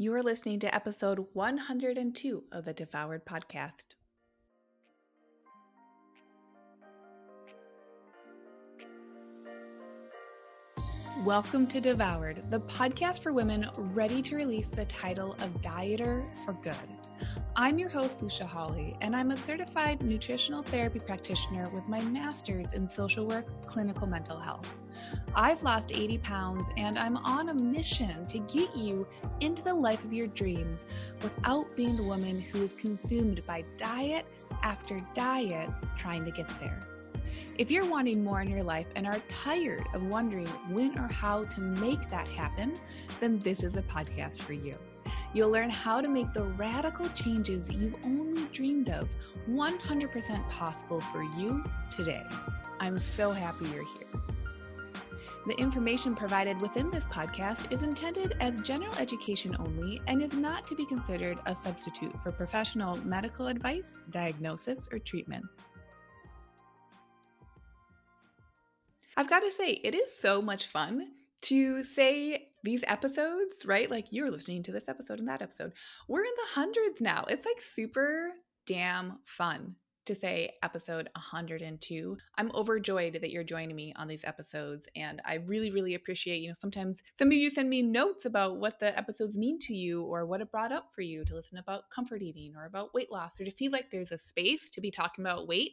You are listening to episode 102 of the Devoured Podcast. Welcome to Devoured, the podcast for women ready to release the title of Dieter for Good. I'm your host, Lucia Hawley, and I'm a certified nutritional therapy practitioner with my master's in social work, clinical mental health. I've lost 80 pounds and I'm on a mission to get you into the life of your dreams without being the woman who is consumed by diet after diet trying to get there. If you're wanting more in your life and are tired of wondering when or how to make that happen, then this is a podcast for you. You'll learn how to make the radical changes you've only dreamed of 100% possible for you today. I'm so happy you're here. The information provided within this podcast is intended as general education only and is not to be considered a substitute for professional medical advice, diagnosis, or treatment. I've got to say, it is so much fun to say these episodes, right? Like you're listening to this episode and that episode. We're in the hundreds now. It's like super damn fun to say episode 102. I'm overjoyed that you're joining me on these episodes and I really really appreciate, you know, sometimes some of you send me notes about what the episodes mean to you or what it brought up for you to listen about comfort eating or about weight loss or to feel like there's a space to be talking about weight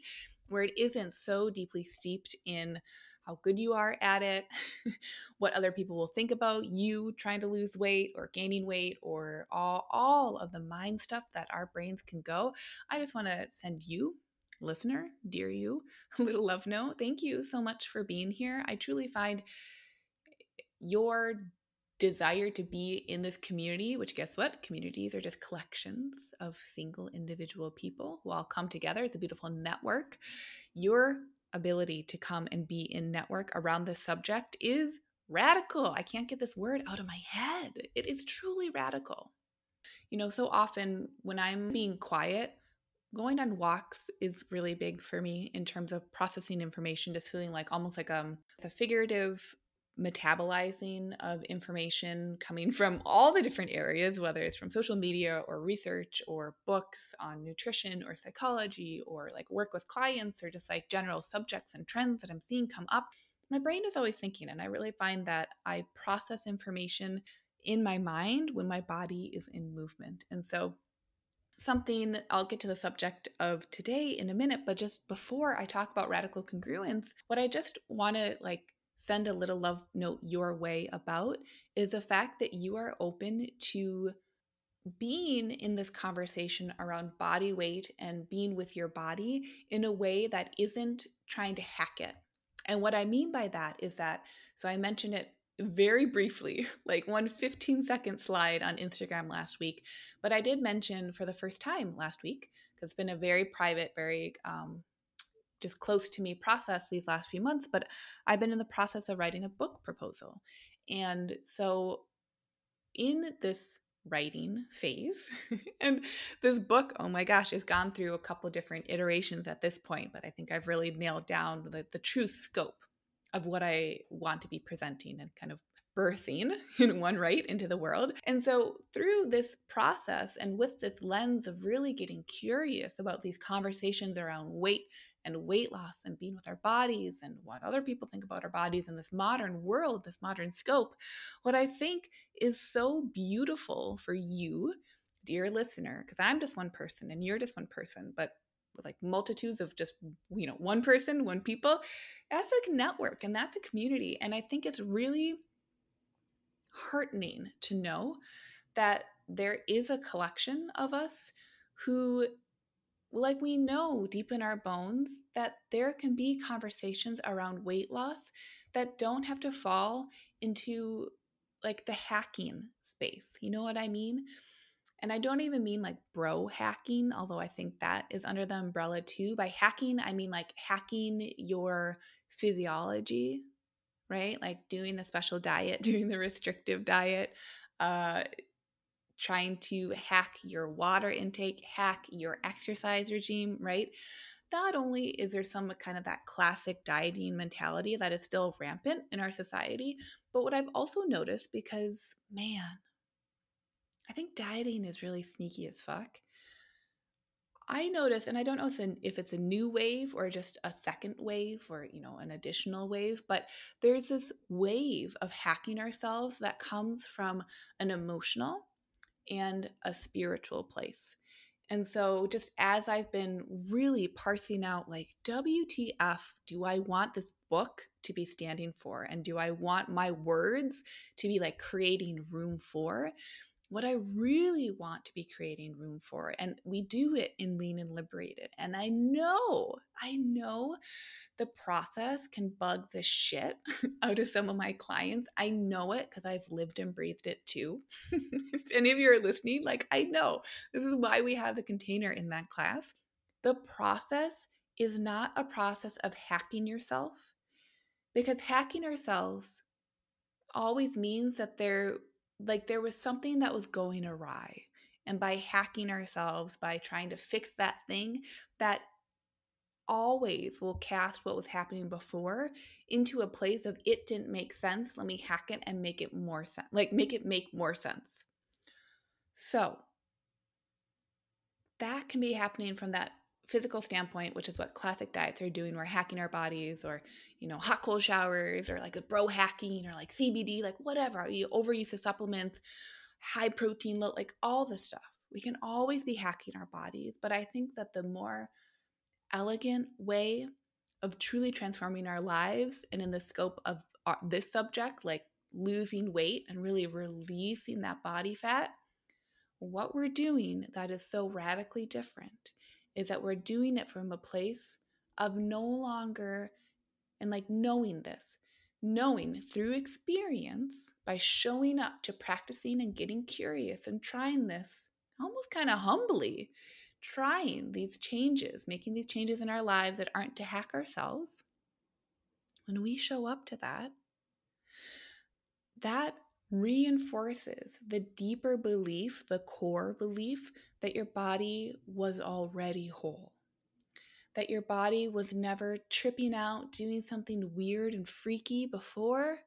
where it isn't so deeply steeped in how good you are at it, what other people will think about you trying to lose weight or gaining weight, or all, all of the mind stuff that our brains can go. I just want to send you, listener, dear you, a little love note. Thank you so much for being here. I truly find your desire to be in this community, which guess what? Communities are just collections of single individual people who all come together. It's a beautiful network. Your ability to come and be in network around this subject is radical. I can't get this word out of my head. It is truly radical. You know, so often when I'm being quiet, going on walks is really big for me in terms of processing information, just feeling like almost like um, a figurative metabolizing of information coming from all the different areas, whether it's from social media or research or books on nutrition or psychology or like work with clients or just like general subjects and trends that I'm seeing come up. My brain is always thinking, and I really find that I process information in my mind when my body is in movement. And so, something I'll get to the subject of today in a minute, but just before I talk about radical congruence, what I just want to like send a little love note your way about is the fact that you are open to being in this conversation around body weight and being with your body in a way that isn't trying to hack it. And what I mean by that is that, so I mentioned it very briefly, like one 15 second slide on Instagram last week, but I did mention for the first time last week, because it's been a very private, very um, just close to me process these last few months, but I've been in the process of writing a book proposal. And so in this writing phase and this book oh my gosh has gone through a couple different iterations at this point but i think i've really nailed down the, the true scope of what i want to be presenting and kind of birthing in one right into the world. And so, through this process and with this lens of really getting curious about these conversations around weight and weight loss and being with our bodies and what other people think about our bodies in this modern world, this modern scope, what I think is so beautiful for you, dear listener, because I'm just one person and you're just one person, but like multitudes of just you know one person one people that's a network and that's a community. And i think it's really heartening to know that there is a collection of us who like we know deep in our bones that there can be conversations around weight loss that don't have to fall into like the hacking space. You know what I mean? And I don't even mean like bro hacking, although I think that is under the umbrella too. By hacking, I mean like hacking your physiology, right? Like doing the special diet, doing the restrictive diet, uh, trying to hack your water intake, hack your exercise regime, right? Not only is there some kind of that classic dieting mentality that is still rampant in our society, but what I've also noticed because, man, I think dieting is really sneaky as fuck. I notice, and I don't know if it's a new wave or just a second wave or, you know, an additional wave, but there's this wave of hacking ourselves that comes from an emotional and a spiritual place. And so, just as I've been really parsing out, like, WTF, do I want this book to be standing for? And do I want my words to be like creating room for? What I really want to be creating room for. And we do it in Lean and Liberated. And I know, I know the process can bug the shit out of some of my clients. I know it because I've lived and breathed it too. if any of you are listening, like I know this is why we have the container in that class. The process is not a process of hacking yourself because hacking ourselves always means that there like there was something that was going awry. And by hacking ourselves, by trying to fix that thing, that always will cast what was happening before into a place of it didn't make sense. Let me hack it and make it more sense, like make it make more sense. So that can be happening from that physical standpoint, which is what classic diets are doing. We're hacking our bodies, or you know, hot cold showers, or like a bro hacking, or like CBD, like whatever. You overuse of supplements, high protein, low, like all the stuff. We can always be hacking our bodies, but I think that the more elegant way of truly transforming our lives, and in the scope of our, this subject, like losing weight and really releasing that body fat, what we're doing that is so radically different is that we're doing it from a place of no longer and like knowing this, knowing through experience by showing up to practicing and getting curious and trying this almost kind of humbly, trying these changes, making these changes in our lives that aren't to hack ourselves. When we show up to that, that reinforces the deeper belief, the core belief that your body was already whole. That your body was never tripping out, doing something weird and freaky before.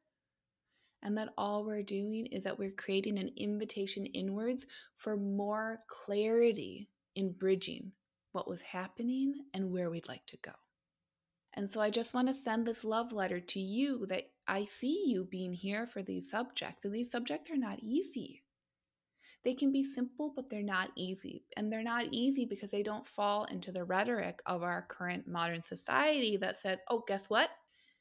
And that all we're doing is that we're creating an invitation inwards for more clarity in bridging what was happening and where we'd like to go. And so I just want to send this love letter to you that I see you being here for these subjects, and these subjects are not easy. They can be simple, but they're not easy. And they're not easy because they don't fall into the rhetoric of our current modern society that says, oh, guess what?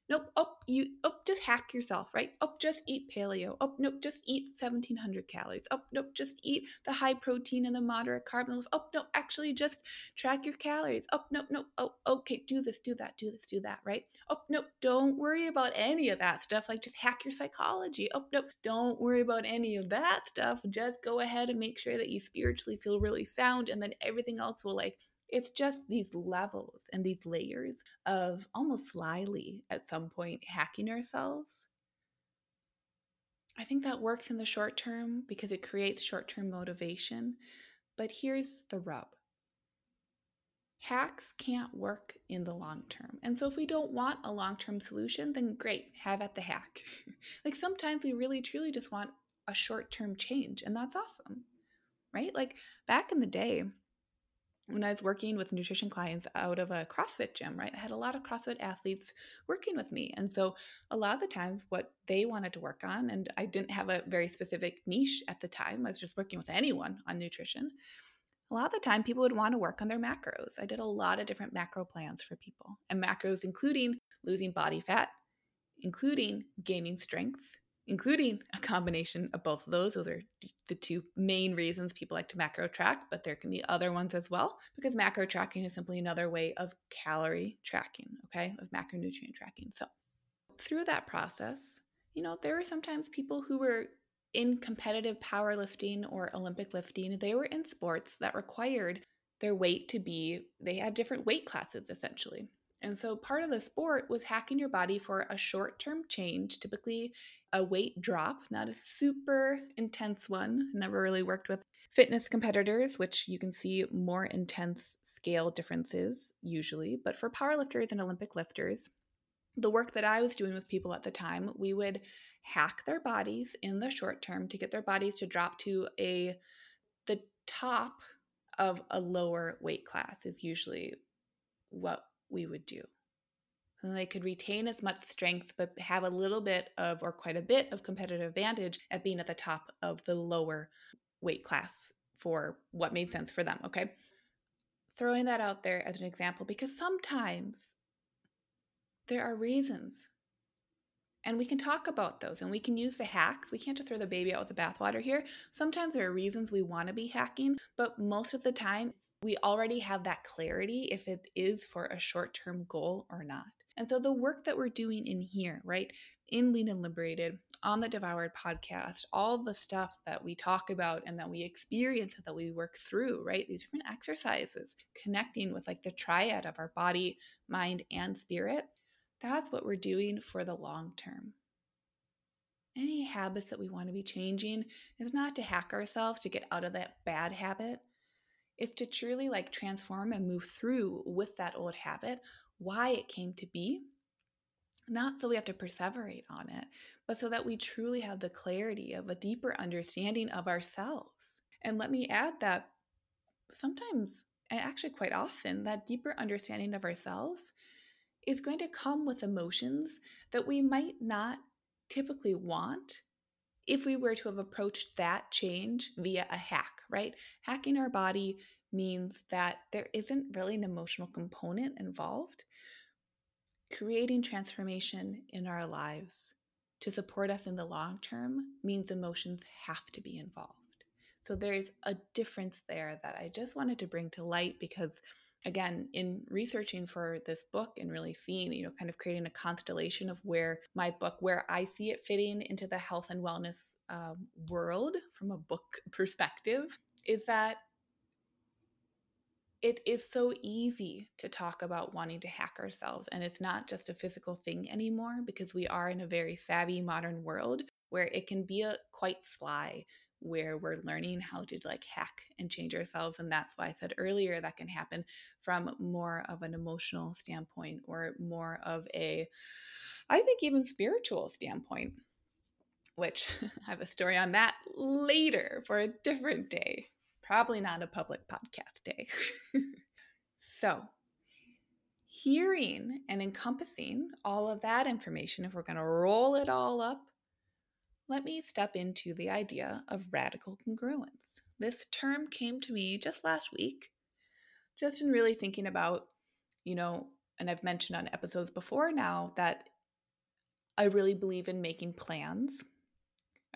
Nope. Oh, you. Oh, just hack yourself, right? Oh, just eat paleo. Oh, nope. Just eat 1700 calories. Oh, nope. Just eat the high protein and the moderate carb. Oh, no. Actually, just track your calories. Oh, nope. Nope. Oh, okay. Do this. Do that. Do this. Do that. Right? Oh, nope. Don't worry about any of that stuff. Like just hack your psychology. Oh, nope. Don't worry about any of that stuff. Just go ahead and make sure that you spiritually feel really sound, and then everything else will like it's just these levels and these layers of almost slyly at some point hacking ourselves. I think that works in the short term because it creates short term motivation. But here's the rub hacks can't work in the long term. And so if we don't want a long term solution, then great, have at the hack. like sometimes we really truly just want a short term change, and that's awesome, right? Like back in the day, when I was working with nutrition clients out of a CrossFit gym, right? I had a lot of CrossFit athletes working with me. And so a lot of the times what they wanted to work on, and I didn't have a very specific niche at the time, I was just working with anyone on nutrition. A lot of the time people would want to work on their macros. I did a lot of different macro plans for people, and macros including losing body fat, including gaining strength, including a combination of both of those. Those are the two main reasons people like to macro track, but there can be other ones as well because macro tracking is simply another way of calorie tracking, okay, of macronutrient tracking. So through that process, you know, there were sometimes people who were in competitive powerlifting or Olympic lifting, they were in sports that required their weight to be, they had different weight classes essentially. And so part of the sport was hacking your body for a short term change, typically a weight drop, not a super intense one. Never really worked with fitness competitors, which you can see more intense scale differences usually. But for powerlifters and Olympic lifters, the work that I was doing with people at the time, we would hack their bodies in the short term to get their bodies to drop to a the top of a lower weight class is usually what we would do. And they could retain as much strength, but have a little bit of, or quite a bit of competitive advantage at being at the top of the lower weight class for what made sense for them. Okay. Throwing that out there as an example because sometimes there are reasons and we can talk about those and we can use the hacks. We can't just throw the baby out with the bathwater here. Sometimes there are reasons we want to be hacking, but most of the time we already have that clarity if it is for a short term goal or not. And so the work that we're doing in here, right, in Lean and Liberated, on the Devoured podcast, all the stuff that we talk about and that we experience and that we work through, right, these different exercises, connecting with like the triad of our body, mind, and spirit, that's what we're doing for the long term. Any habits that we want to be changing is not to hack ourselves to get out of that bad habit. It's to truly like transform and move through with that old habit, why it came to be. Not so we have to perseverate on it, but so that we truly have the clarity of a deeper understanding of ourselves. And let me add that sometimes, and actually quite often, that deeper understanding of ourselves is going to come with emotions that we might not typically want if we were to have approached that change via a hack, right? Hacking our body means that there isn't really an emotional component involved. Creating transformation in our lives to support us in the long term means emotions have to be involved. So there's a difference there that I just wanted to bring to light because again in researching for this book and really seeing you know kind of creating a constellation of where my book where i see it fitting into the health and wellness um, world from a book perspective is that it is so easy to talk about wanting to hack ourselves and it's not just a physical thing anymore because we are in a very savvy modern world where it can be a quite sly where we're learning how to like hack and change ourselves and that's why i said earlier that can happen from more of an emotional standpoint or more of a i think even spiritual standpoint which i have a story on that later for a different day probably not a public podcast day. So hearing and encompassing all of that information if we're going to roll it all up let me step into the idea of radical congruence. This term came to me just last week, just in really thinking about, you know, and I've mentioned on episodes before now that I really believe in making plans.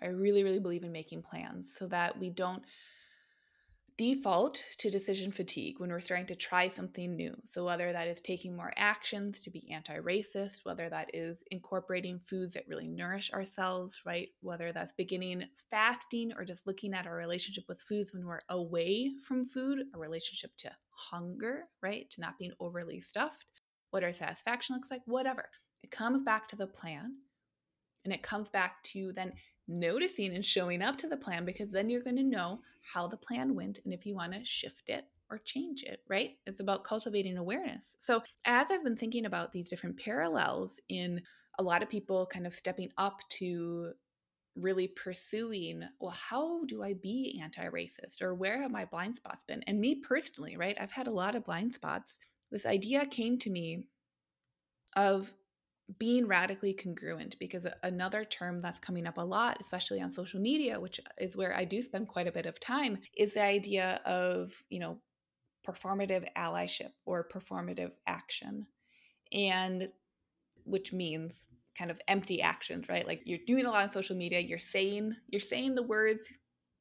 I really, really believe in making plans so that we don't default to decision fatigue when we're starting to try something new. So, whether that is taking more actions to be anti racist, whether that is incorporating foods that really nourish ourselves, right? Whether that's beginning fasting or just looking at our relationship with foods when we're away from food, a relationship to hunger, right? To not being overly stuffed, what our satisfaction looks like, whatever. It comes back to the plan and it comes back to then noticing and showing up to the plan because then you're going to know how the plan went and if you want to shift it or change it, right? It's about cultivating awareness. So, as I've been thinking about these different parallels in a lot of people kind of stepping up to really pursuing, well, how do I be anti racist or where have my blind spots been? And me personally, right? I've had a lot of blind spots. This idea came to me of being radically congruent because another term that's coming up a lot especially on social media which is where I do spend quite a bit of time is the idea of you know performative allyship or performative action. And which means kind of empty actions right? Like you're doing a lot on social media you're saying you're saying the words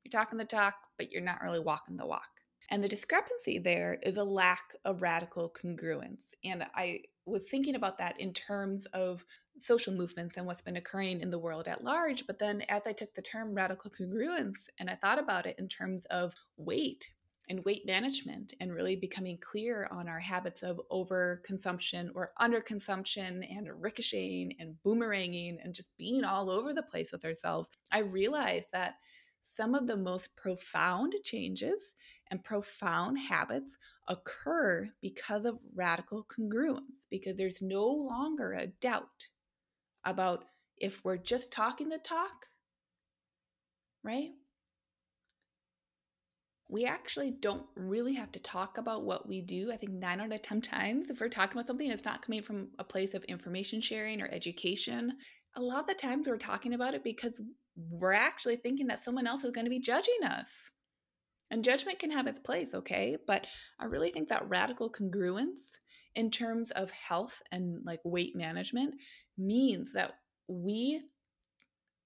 you're talking the talk but you're not really walking the walk. And the discrepancy there is a lack of radical congruence. And i was thinking about that in terms of social movements and what's been occurring in the world at large. But then as I took the term radical congruence and I thought about it in terms of weight and weight management and really becoming clear on our habits of overconsumption or underconsumption and ricocheting and boomeranging and just being all over the place with ourselves, I realized that some of the most profound changes and profound habits occur because of radical congruence, because there's no longer a doubt about if we're just talking the talk, right? we actually don't really have to talk about what we do. I think nine out of 10 times, if we're talking about something, it's not coming from a place of information sharing or education. A lot of the times we're talking about it because we're actually thinking that someone else is going to be judging us. And judgment can have its place, okay? But I really think that radical congruence in terms of health and like weight management means that we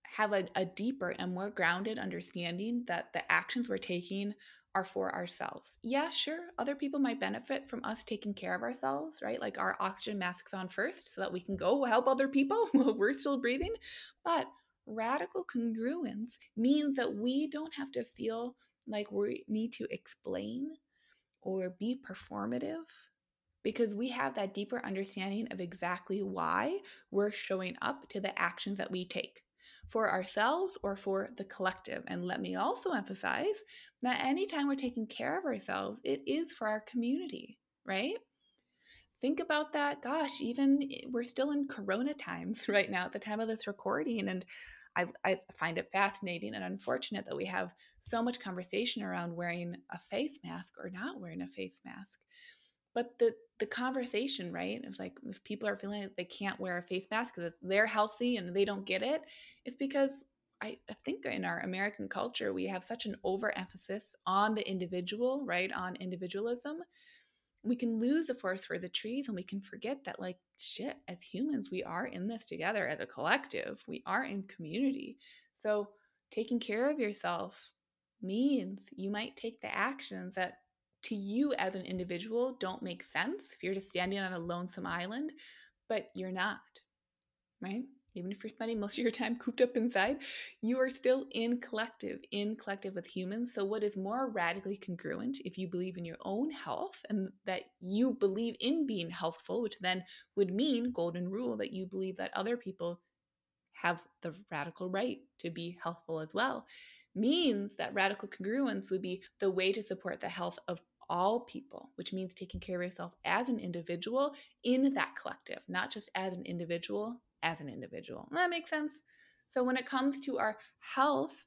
have a, a deeper and more grounded understanding that the actions we're taking are for ourselves. Yeah, sure, other people might benefit from us taking care of ourselves, right? Like our oxygen masks on first so that we can go help other people while we're still breathing. But radical congruence means that we don't have to feel like we need to explain or be performative because we have that deeper understanding of exactly why we're showing up to the actions that we take for ourselves or for the collective. And let me also emphasize that anytime we're taking care of ourselves, it is for our community, right? Think about that. Gosh, even eh, we're still in Corona times right now at the time of this recording. And I, I find it fascinating and unfortunate that we have so much conversation around wearing a face mask or not wearing a face mask. But the the conversation, right? of like if people are feeling like they can't wear a face mask because they're healthy and they don't get it, it's because I, I think in our American culture we have such an overemphasis on the individual, right? On individualism. We can lose the forest for the trees and we can forget that, like, shit, as humans, we are in this together as a collective. We are in community. So, taking care of yourself means you might take the actions that to you as an individual don't make sense if you're just standing on a lonesome island, but you're not, right? Even if you're spending most of your time cooped up inside, you are still in collective, in collective with humans. So, what is more radically congruent if you believe in your own health and that you believe in being healthful, which then would mean, golden rule, that you believe that other people have the radical right to be healthful as well, means that radical congruence would be the way to support the health of all people, which means taking care of yourself as an individual in that collective, not just as an individual, as an individual. That makes sense. So when it comes to our health,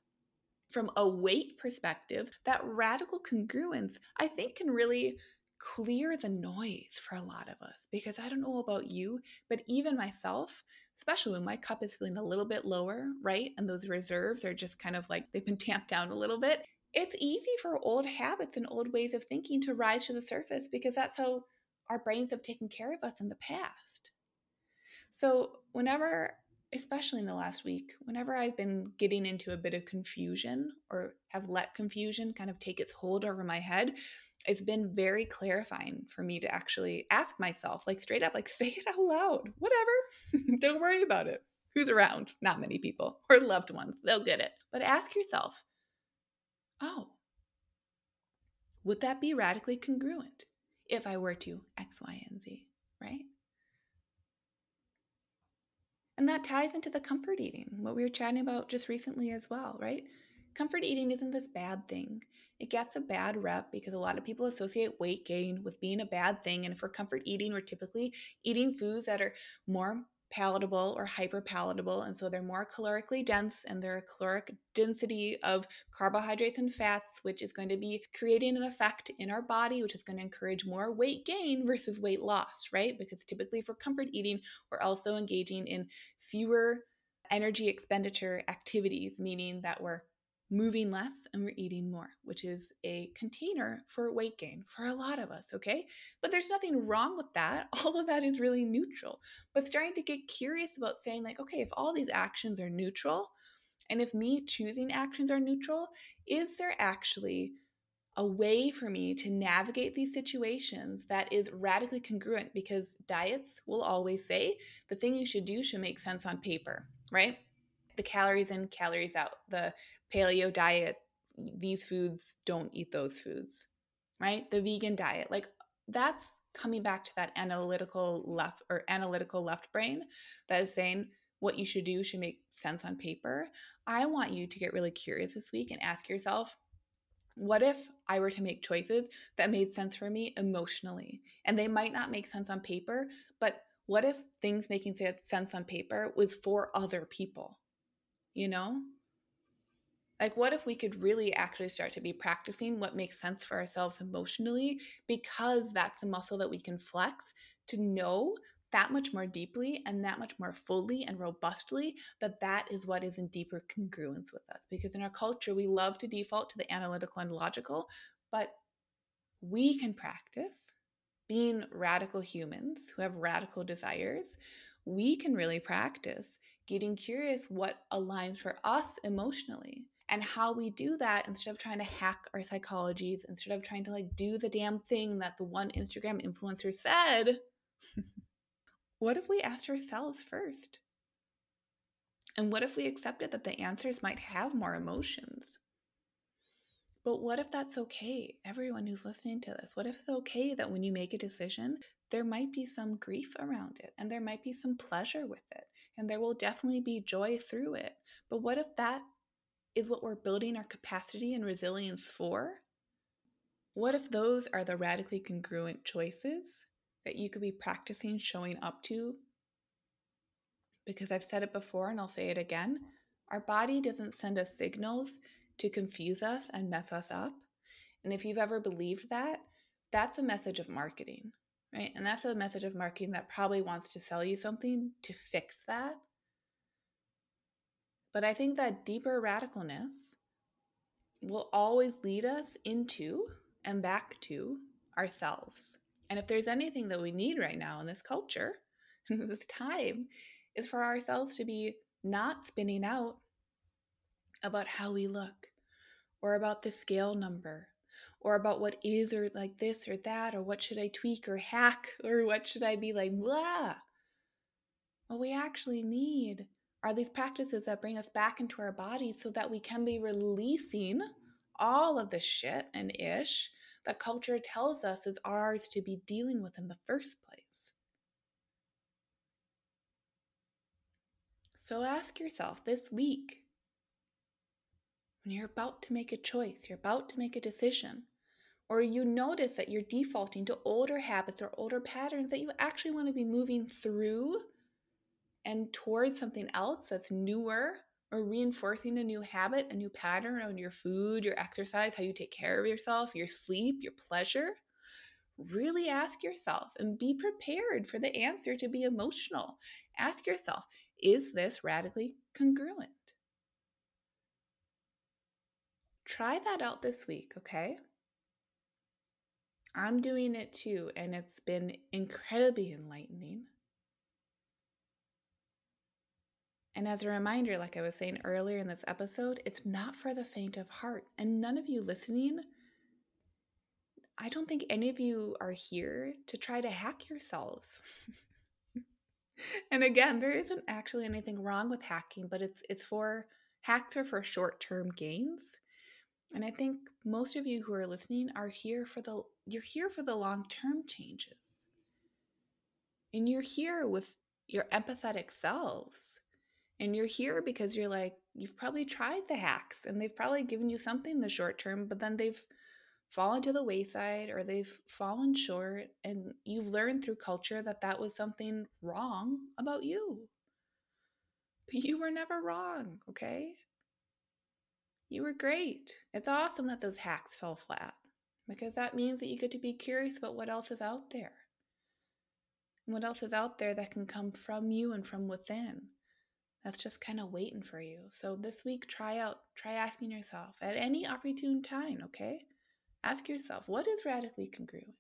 from a weight perspective, that radical congruence, I think, can really clear the noise for a lot of us. Because I don't know about you, but even myself, especially when my cup is feeling a little bit lower, right? And those reserves are just kind of like they've been tamped down a little bit it's easy for old habits and old ways of thinking to rise to the surface because that's how our brains have taken care of us in the past. So, whenever, especially in the last week, whenever I've been getting into a bit of confusion or have let confusion kind of take its hold over my head, it's been very clarifying for me to actually ask myself, like straight up, like say it out loud, whatever. Don't worry about it. Who's around? Not many people or loved ones. They'll get it. But ask yourself, oh, would that be radically congruent if I were to X, Y, and Z, right? And that ties into the comfort eating, what we were chatting about just recently as well, right? Comfort eating isn't this bad thing. It gets a bad rep because a lot of people associate weight gain with being a bad thing. And for comfort eating, we're typically eating foods that are more palatable or hyper palatable. And so they're more calorically dense and their caloric density of carbohydrates and fats, which is going to be creating an effect in our body, which is going to encourage more weight gain versus weight loss, right? Because typically for comfort eating, we're also engaging in fewer energy expenditure activities, meaning that we're moving less and we're eating more, which is a container for weight gain for a lot of us, okay? But there's nothing wrong with that. All of that is really neutral. But starting to get curious about saying, like, okay, if all these actions are neutral, and if me choosing actions are neutral, is there actually a way for me to navigate these situations that is radically congruent? Because diets will always say the thing you should do should make sense on paper, right? The calories in, calories out. The paleo diet, these foods don't eat those foods, right? The vegan diet, like that's coming back to that analytical left or analytical left brain that is saying what you should do should make sense on paper. I want you to get really curious this week and ask yourself, what if I were to make choices that made sense for me emotionally? And they might not make sense on paper, but what if things making sense on paper was for other people? You know? Like, what if we could really actually start to be practicing what makes sense for ourselves emotionally because that's a muscle that we can flex to know that much more deeply and that much more fully and robustly that that is what is in deeper congruence with us because in our culture we love to default to the analytical and logical but we can practice being radical humans who have radical desires we can really practice getting curious what aligns for us emotionally and how we do that instead of trying to hack our psychologies instead of trying to like do the damn thing that the one instagram influencer said what if we asked ourselves first? And what if we accepted that the answers might have more emotions? But what if that's okay? Everyone who's listening to this, what if it's okay that when you make a decision, there might be some grief around it and there might be some pleasure with it and there will definitely be joy through it. But what if that is what we're building our capacity and resilience for? What if those are the radically congruent choices that you could be practicing showing up to. Because I've said it before and I'll say it again our body doesn't send us signals to confuse us and mess us up. And if you've ever believed that, that's a message of marketing, right? And that's a message of marketing that probably wants to sell you something to fix that. But I think that deeper radicalness will always lead us into and back to ourselves. And if there's anything that we need right now in this culture, in this time, is for ourselves to be not spinning out about how we look or about the scale number or about what is or like this or that or what should I tweak or hack or what should I be like, blah. What we actually need are these practices that bring us back into our bodies so that we can be releasing all of the shit and ish that culture tells us is ours to be dealing with in the first place. So ask yourself this week when you're about to make a choice, you're about to make a decision, or you notice that you're defaulting to older habits or older patterns that you actually want to be moving through and towards something else that's newer or reinforcing a new habit, a new pattern on your food, your exercise, how you take care of yourself, your sleep, your pleasure, really ask yourself and be prepared for the answer to be emotional. Ask yourself, is this radically congruent? Try that out this week, okay? I'm doing it too, and it's been incredibly enlightening. And as a reminder, like I was saying earlier in this episode, it's not for the faint of heart. And none of you listening, I don't think any of you are here to try to hack yourselves. and again, there isn't actually anything wrong with hacking, but it's it's for hacks are for short-term gains. And I think most of you who are listening are here for the you're here for the long-term changes. And you're here with your empathetic selves and you're here because you're like, you've probably tried the hacks and they've probably given you something in the short term, but then they've fallen to the wayside or they've fallen short. And you've learned through culture that that was something wrong about you. But you were never wrong, okay? You were great. It's awesome that those hacks fell flat because that means that you get to be curious about what else is out there. And what else is out there that can come from you and from within that's just kind of waiting for you. So this week, try out, try asking yourself at any opportune time, okay? Ask yourself, what is radically congruent?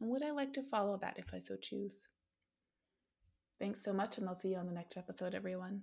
And would I like to follow that if I so choose? Thanks so much, and I'll see you on the next episode, everyone.